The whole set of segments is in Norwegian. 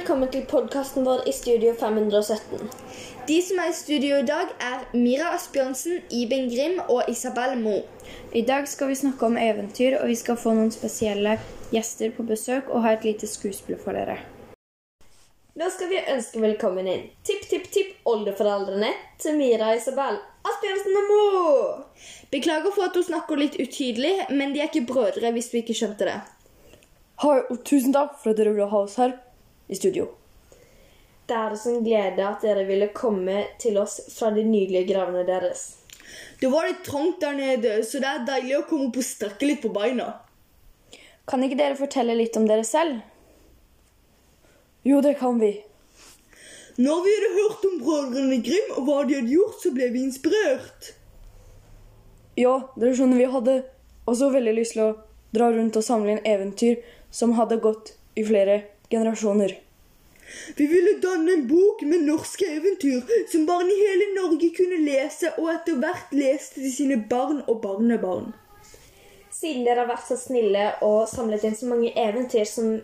velkommen til podkasten vår i Studio 517. De som er i studio i dag, er Mira Asbjørnsen, Iben Grim og Isabel Mo. I dag skal vi snakke om eventyr, og vi skal få noen spesielle gjester på besøk og ha et lite skuespill for dere. Nå skal vi ønske velkommen inn tipp-tipp-tipp-oldeforeldrene til Mira og Isabel Asbjørnsen og Mo. Beklager for at hun snakker litt utydelig, men de er ikke brødre hvis du ikke skjønte det. Hei, og tusen takk for at dere ville ha oss her i studio. Det er oss en glede at dere ville komme til oss fra de nydelige gravene deres. Det var litt trangt der nede, så det er deilig å komme opp og strekke litt på beina. Kan ikke dere fortelle litt om dere selv? Jo, det kan vi. Når vi hadde hørt om brødrene Grim og hva de hadde gjort, så ble vi inspirert. Ja, dere skjønner, vi hadde også veldig lyst til å dra rundt og samle inn eventyr som hadde gått i flere generasjoner. Vi ville danne en bok med norske eventyr som barn i hele Norge kunne lese, og etter hvert leste til sine barn og barnebarn. Siden dere har vært så snille og samlet inn så mange eventyr som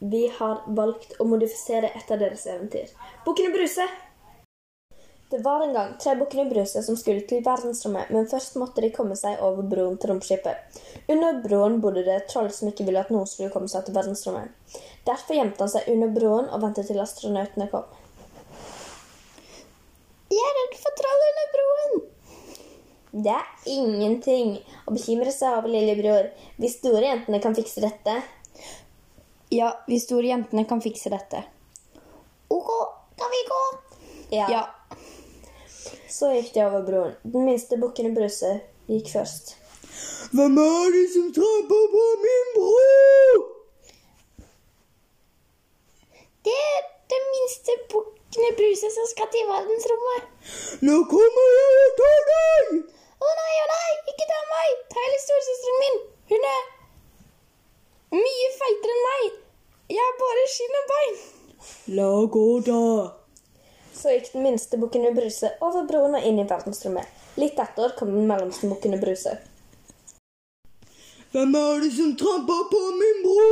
vi har valgt å modifisere et av deres eventyr. Bukkene Bruse. Det var en gang tre bukker i bruset som skulle til verdensrommet, men først måtte de komme seg over broen til romskipet. Under broen bodde det troll som ikke ville at noen skulle komme seg til verdensrommet. Derfor gjemte han seg under broen og ventet til astronautene kom. Jeg er redd for troll under broen. Det er ingenting å bekymre seg over, lillebror. De store jentene kan fikse dette. Ja, vi store jentene kan fikse dette. Ok, kan vi gå? Ja. Ja. Så gikk de over broen. Den minste bukken i bruset gikk først. Hvem er det som tramper på min bro? Det er den minste bukken i bruset som skal til verdensrommet. Nå kommer jeg og tar deg! Å nei, å nei, ikke ta meg! Ta heller storesøsteren min. Hun er mye feitere enn meg. Jeg har bare skinn og bein. La gå, da. Så gikk den minste bukken i Bruse over broen og inn i verdensrommet. Litt etter kom den mellomste bukken i Bruse. Hvem er det som tramper på min bro?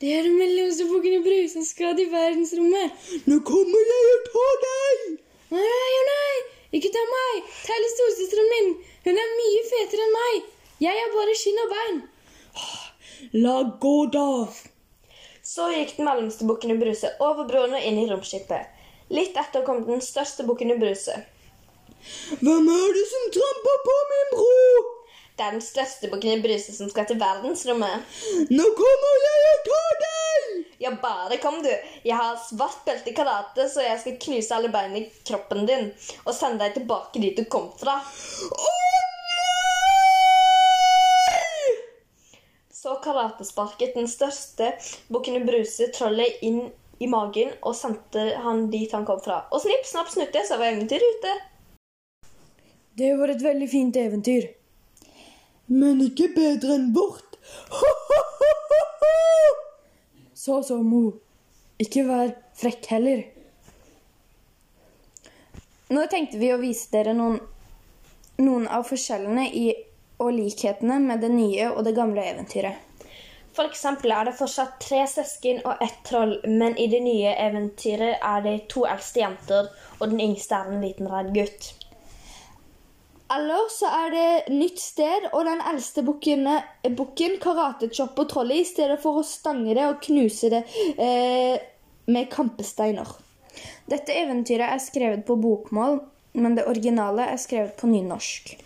Det er den mellomste bukken i brus som skal til verdensrommet. Nå kommer jeg og tar deg! Nei, nei, nei! Ikke ta meg! Ta heller storesøsteren min. Hun er mye fetere enn meg. Jeg har bare skinn og bein. La gå, da. Så gikk den mellomste bukken i Bruse over broen og inn i romskipet. Litt etter kom den største bukken i Bruse. Hvem er det som tramper på min bro? Det er den største bukken i Bruse som skal til verdensrommet. Nå kommer jeg og tar deg! Ja, bare kom, du. Jeg har svart belte i karate, så jeg skal knuse alle beina i kroppen din og sende deg tilbake dit du kom fra. Å nei! Så karatesparket den største bukken i Bruse trollet inn i magen og sendte han dit han kom fra. Og snipp, snapp, snutte, så var eventyret ute. Det var et veldig fint eventyr. Men ikke bedre enn vårt. Så så, Mo. Ikke vær frekk heller. Nå tenkte vi å vise dere noen, noen av forskjellene i, og likhetene med det nye og det gamle eventyret. For eksempel er det fortsatt tre søsken og ett troll, men i det nye eventyret er det to eldste jenter, og den yngste er en liten redd gutt. Eller så er det nytt sted, og den eldste bukken, bukken karatechopper trollet i stedet for å stange det og knuse det eh, med kampesteiner. Dette eventyret er skrevet på bokmål, men det originale er skrevet på nynorsk.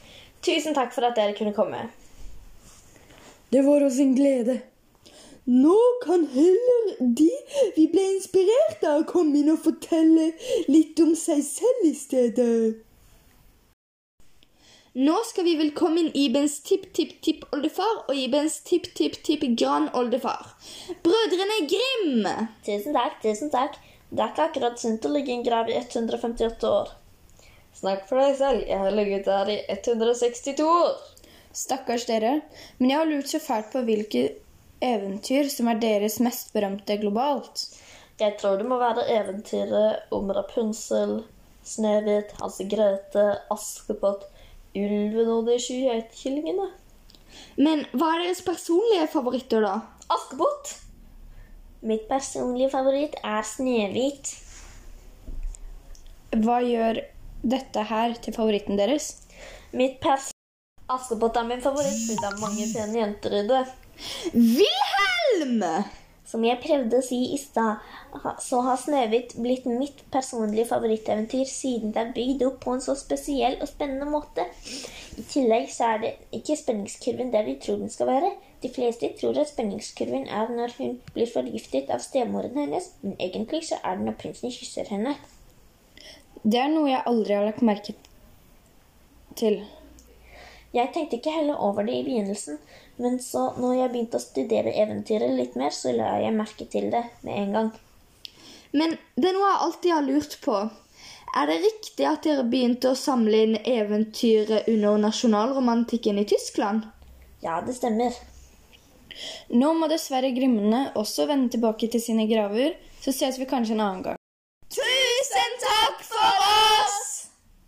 Tusen takk for at dere kunne komme. Det var oss en glede. Nå kan heller de vi ble inspirert av, komme inn og fortelle litt om seg selv i stedet. Nå skal vi velkommen Ibens tipp-tipp-tipp-oldefar og Ibens tipp-tipp-tipp-grandoldefar. Brødrene Grim! Tusen takk, tusen takk. Det er ikke akkurat sunt å ligge i en grav i 158 år. Snakk for deg selv. Jeg har ligget der i 162 år. Stakkars dere, men jeg har lurt så fælt på hvilke eventyr som er deres mest berømte globalt. Jeg tror det må være eventyret om Rapunzel, Snehvit, Hans Grete, Askepott, Ulven og de kyllingene. Men hva er deres personlige favoritter, da? Askepott! Mitt personlige favoritt er Snehvit. Hva gjør dette her til favoritten deres? Mitt pers... Askepott er min favoritt, for det er mange pene jenter i det. Wilhelm! Som jeg prøvde å si i stad, så har Snøhvit blitt mitt personlige favoritteventyr siden det er bygd opp på en så spesiell og spennende måte. I tillegg så er det ikke spenningskurven der de tror den skal være. De fleste tror at spenningskurven er når hun blir forgiftet av stemoren hennes, men egentlig så er det når prinsen kysser henne. Det er noe jeg aldri har lagt merke til. Jeg tenkte ikke heller over det i begynnelsen, men så når jeg begynte å studere eventyret litt mer, så la jeg merke til det med en gang. Men det er noe jeg alltid har lurt på. Er det riktig at dere begynte å samle inn eventyret under nasjonalromantikken i Tyskland? Ja, det stemmer. Nå må dessverre Grimmene også vende tilbake til sine graver, så ses vi kanskje en annen gang.